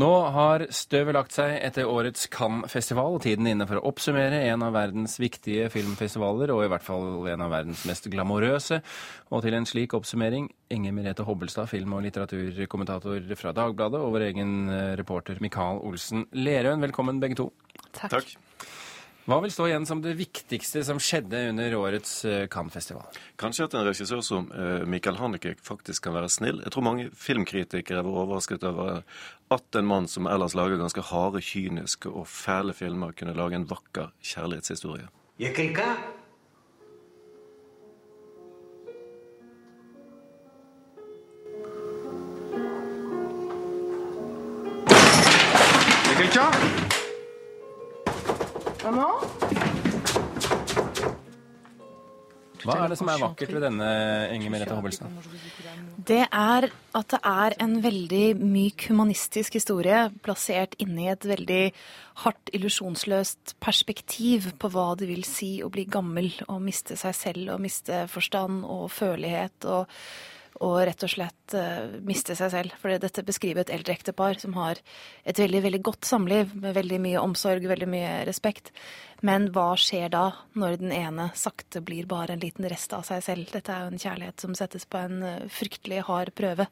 Nå har støvet lagt seg etter årets Cannes-festival, og tiden inne for å oppsummere en av verdens viktige filmfestivaler, og i hvert fall en av verdens mest glamorøse. Og til en slik oppsummering, Inger Merete Hobbelstad, film- og litteraturkommentator fra Dagbladet, og vår egen eh, reporter Mikael Olsen Lerøen. Velkommen, begge to. Takk. Takk. Hva vil stå igjen som det viktigste som skjedde under årets eh, Cannes-festival? Kanskje at en regissør som eh, Michael Haneke faktisk kan være snill. Jeg tror mange filmkritikere var overrasket over at en mann som ellers lager ganske harde, kyniske og fæle filmer, kunne lage en vakker kjærlighetshistorie. Jeg krika. Jeg krika. Maman? Hva er det som er vakkert ved denne, Inger Merete Hobbelsen? Det er at det er en veldig myk humanistisk historie plassert inni et veldig hardt, illusjonsløst perspektiv på hva det vil si å bli gammel og miste seg selv og miste forstand og følelighet og og rett og slett uh, miste seg selv. For dette beskriver et eldre ektepar som har et veldig, veldig godt samliv med veldig mye omsorg, veldig mye respekt. Men hva skjer da, når den ene sakte blir bare en liten rest av seg selv? Dette er jo en kjærlighet som settes på en uh, fryktelig hard prøve.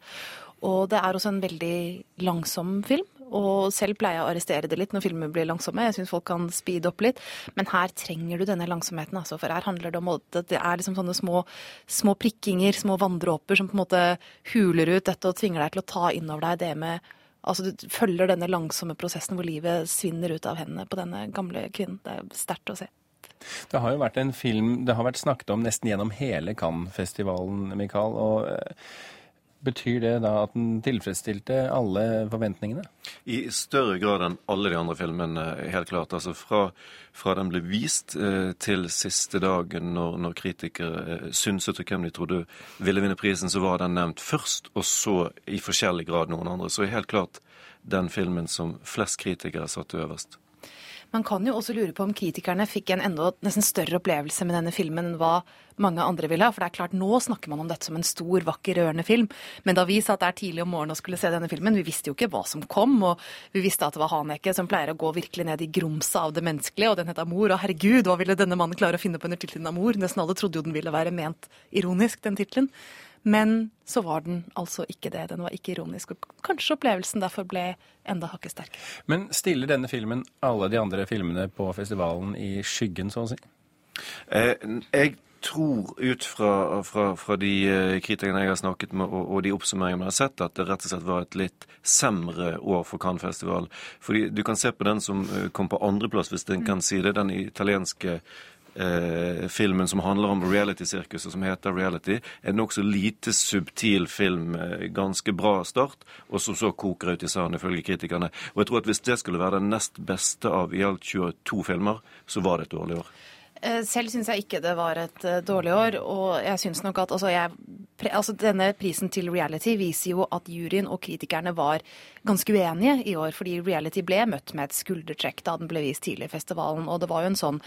Og det er også en veldig langsom film. Og selv pleier jeg å arrestere det litt når filmer blir langsomme. Jeg syns folk kan speede opp litt. Men her trenger du denne langsomheten, altså. For her handler det om at det er liksom sånne små, små prikkinger, små vanndråper, som på en måte huler ut dette og tvinger deg til å ta inn over deg det med Altså du følger denne langsomme prosessen hvor livet svinner ut av hendene på denne gamle kvinnen. Det er sterkt å se. Det har jo vært en film det har vært snakket om nesten gjennom hele Cannes-festivalen, Mikael. og Betyr det da at den tilfredsstilte alle forventningene? I større grad enn alle de andre filmene, helt klart. Altså fra, fra den ble vist eh, til siste dagen, når, når kritikere eh, synset og hvem de trodde ville vinne prisen, så var den nevnt først, og så i forskjellig grad noen andre. Så helt klart den filmen som flest kritikere satte øverst. Man kan jo også lure på om kritikerne fikk en enda nesten større opplevelse med denne filmen enn hva mange andre ville ha. For det er klart, nå snakker man om dette som en stor, vakker, rørende film. Men da vi satt der tidlig om morgenen og skulle se denne filmen, vi visste jo ikke hva som kom. Og vi visste at det var Haneke som pleier å gå virkelig ned i grumset av det menneskelige, og den het Amor. Og herregud, hva ville denne mannen klare å finne på under tittelen Amor? Nesten alle trodde jo den ville være ment ironisk, den tittelen. Men så var den altså ikke det. Den var ikke ironisk. Og kanskje opplevelsen derfor ble enda hakket sterkere. Men stiller denne filmen alle de andre filmene på festivalen i skyggen, så å si? Eh, jeg tror ut fra, fra, fra de eh, kritikerne jeg har snakket med, og, og de oppsummeringene jeg har sett, at det rett og slett var et litt semre år for Cannes-festival. Fordi du kan se på den som eh, kom på andreplass, hvis en kan si det. Den italienske eh, filmen som handler om reality-sirkuset, som heter Reality. En nokså lite subtil film. Eh, ganske bra start, og som så koker ut i sanden, ifølge kritikerne. Og jeg tror at hvis det skulle være den nest beste av i alt 22 filmer, så var det et dårlig år. Eh, selv syns jeg ikke det var et uh, dårlig år. Og jeg syns nok at altså, jeg, altså, denne prisen til reality viser jo at juryen og kritikerne var ganske uenige i år. Fordi reality ble møtt med et skuldertrekk da den ble vist tidlig i festivalen. Og det var jo en sånn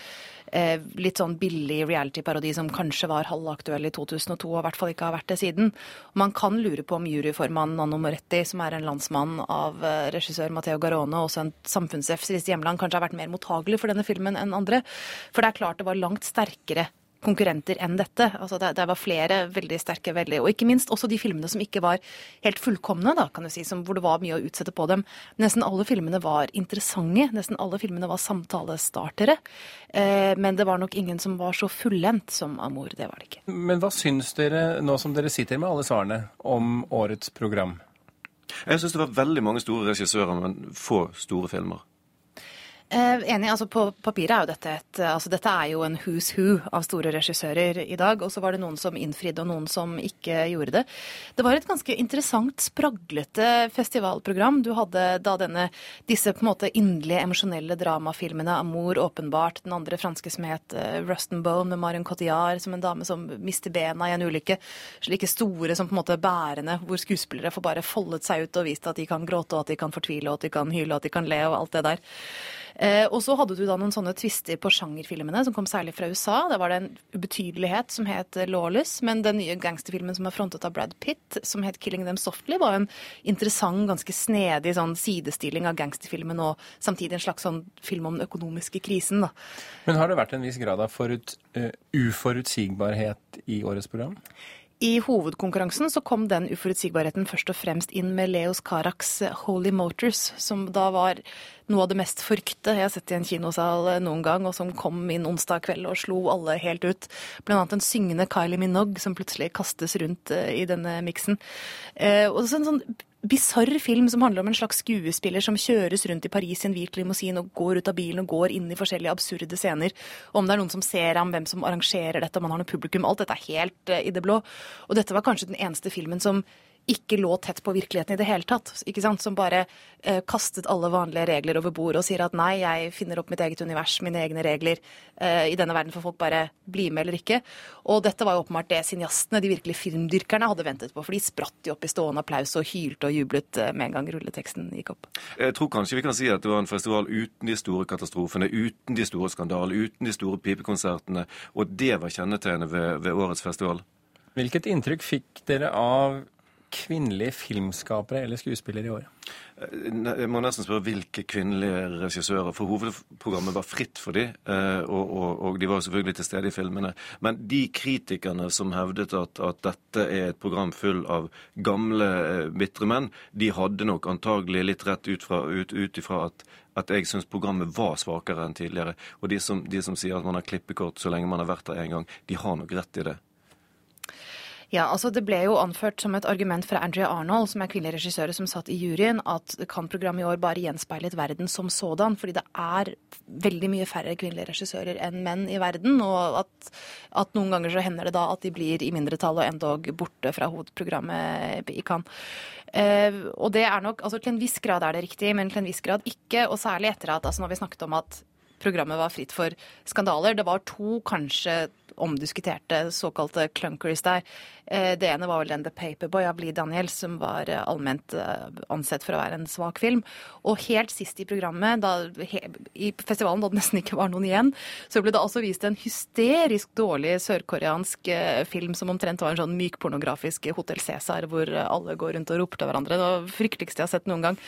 eh, litt sånn billig reality-parodi som kanskje var halvaktuell i 2002, og i hvert fall ikke har vært det siden. Og man kan lure på om juryformann Nanno Moretti, som er en landsmann av eh, regissør Matteo Garone, også en sitt hjemland, kanskje har vært mer mottagelig for denne filmen enn andre. For det er klart det var langt sterkere konkurrenter enn dette. Altså det, det, var flere veldig sterke, veldig, og ikke minst også de filmene som ikke var helt fullkomne, da, kan du si, som, hvor det var mye å utsette på dem. Nesten alle filmene var interessante, nesten alle filmene var samtalestartere. Eh, men det var nok ingen som var så fullendt som Amor. Det var det ikke. Men hva syns dere, nå som dere sitter med alle svarene, om årets program? Jeg syns det var veldig mange store regissører, men få store filmer. Eh, enig. altså På papiret er jo dette et altså Dette er jo en who's who av store regissører i dag. Og så var det noen som innfridde, og noen som ikke gjorde det. Det var et ganske interessant, spraglete festivalprogram. Du hadde da denne, disse på en måte inderlige, emosjonelle dramafilmene. 'Amour', åpenbart. Den andre franske som het uh, 'Rust and Bone', med Marion Cotillard som en dame som mister bena i en ulykke. Slike store som på en måte bærende, hvor skuespillere får bare foldet seg ut og vist at de kan gråte, og at de kan fortvile, og at de kan hyle, og at de kan le, og alt det der. Eh, og så hadde du da noen sånne tvister på sjangerfilmene som kom særlig fra USA. Da var det en ubetydelighet som het Lawless, men den nye gangsterfilmen som er frontet av Brad Pitt, som het Killing Them Softly, var en interessant, ganske snedig sånn sidestilling av gangsterfilmen og samtidig en slags sånn film om den økonomiske krisen. da. Men har det vært en viss grad av forut, uh, uforutsigbarhet i årets program? I hovedkonkurransen så kom den uforutsigbarheten først og fremst inn med Leos Karaks Holy Motors, som da var noe av det mest forkte jeg har sett i en kinosal noen gang, og som kom inn onsdag kveld og slo alle helt ut. Blant annet en syngende Kylie Minogue som plutselig kastes rundt eh, i denne miksen. Eh, og så en sånn bisarr film som handler om en slags skuespiller som kjøres rundt i Paris i en hvit limousin og går ut av bilen og går inn i forskjellige absurde scener. Om det er noen som ser ham, hvem som arrangerer dette, om han har noe publikum. Alt dette er helt i det blå. Og dette var kanskje den eneste filmen som ikke lå tett på virkeligheten i det hele tatt. ikke sant? Som bare eh, kastet alle vanlige regler over bord og sier at nei, jeg finner opp mitt eget univers, mine egne regler. Eh, I denne verden får folk bare bli med eller ikke. Og dette var jo åpenbart det cineastene, de virkelige filmdyrkerne, hadde ventet på. For de spratt jo opp i stående applaus og hylte og jublet eh, med en gang rulleteksten gikk opp. Jeg tror kanskje vi kan si at det var en festival uten de store katastrofene, uten de store skandalene, uten de store pipekonsertene. Og det var kjennetegnet ved, ved årets festival. Hvilket inntrykk fikk dere av kvinnelige filmskapere eller skuespillere i år? Jeg må nesten spørre hvilke kvinnelige regissører, for hovedprogrammet var fritt for dem, eh, og, og, og, de var selvfølgelig til stede i filmene. Men de kritikerne som hevdet at, at dette er et program full av gamle, eh, bitre menn, de hadde nok antagelig litt rett ut, fra, ut, ut ifra at at jeg syns programmet var svakere enn tidligere. Og de som, de som sier at man har klippekort så lenge man har vært der én gang, de har nok rett i det. Ja, altså Det ble jo anført som et argument fra Andrea Arnold, som er kvinnelig regissør som satt i juryen, at Cannes-programmet i år bare gjenspeilet verden som sådan. Fordi det er veldig mye færre kvinnelige regissører enn menn i verden. Og at, at noen ganger så hender det da at de blir i mindretall og endog borte fra hovedprogrammet i Cannes. Eh, og det er nok, altså Til en viss grad er det riktig, men til en viss grad ikke. Og særlig etter at altså når vi snakket om at programmet var fritt for skandaler. Det var to kanskje omdiskuterte såkalte clunkers der. Eh, det ene var vel den The Paperboy av Lee Daniels, som var eh, allment eh, ansett for å være en svak film. Og helt sist i programmet, da, i festivalen da det nesten ikke var noen igjen, så ble det altså vist en hysterisk dårlig sørkoreansk film som omtrent var en sånn mykpornografisk Hotell Cæsar, hvor alle går rundt og roper til hverandre. Det var frykteligste jeg har sett noen gang.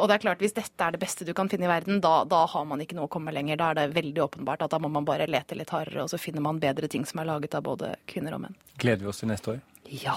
Og det er klart, hvis dette er det beste du kan finne i verden, da, da har man ikke noe å komme lenger. Da er det veldig åpenbart at da må man bare lete litt hardere, og så finner man bedre ting som er laget av både kvinner og menn. Gleder vi oss til neste år? Ja.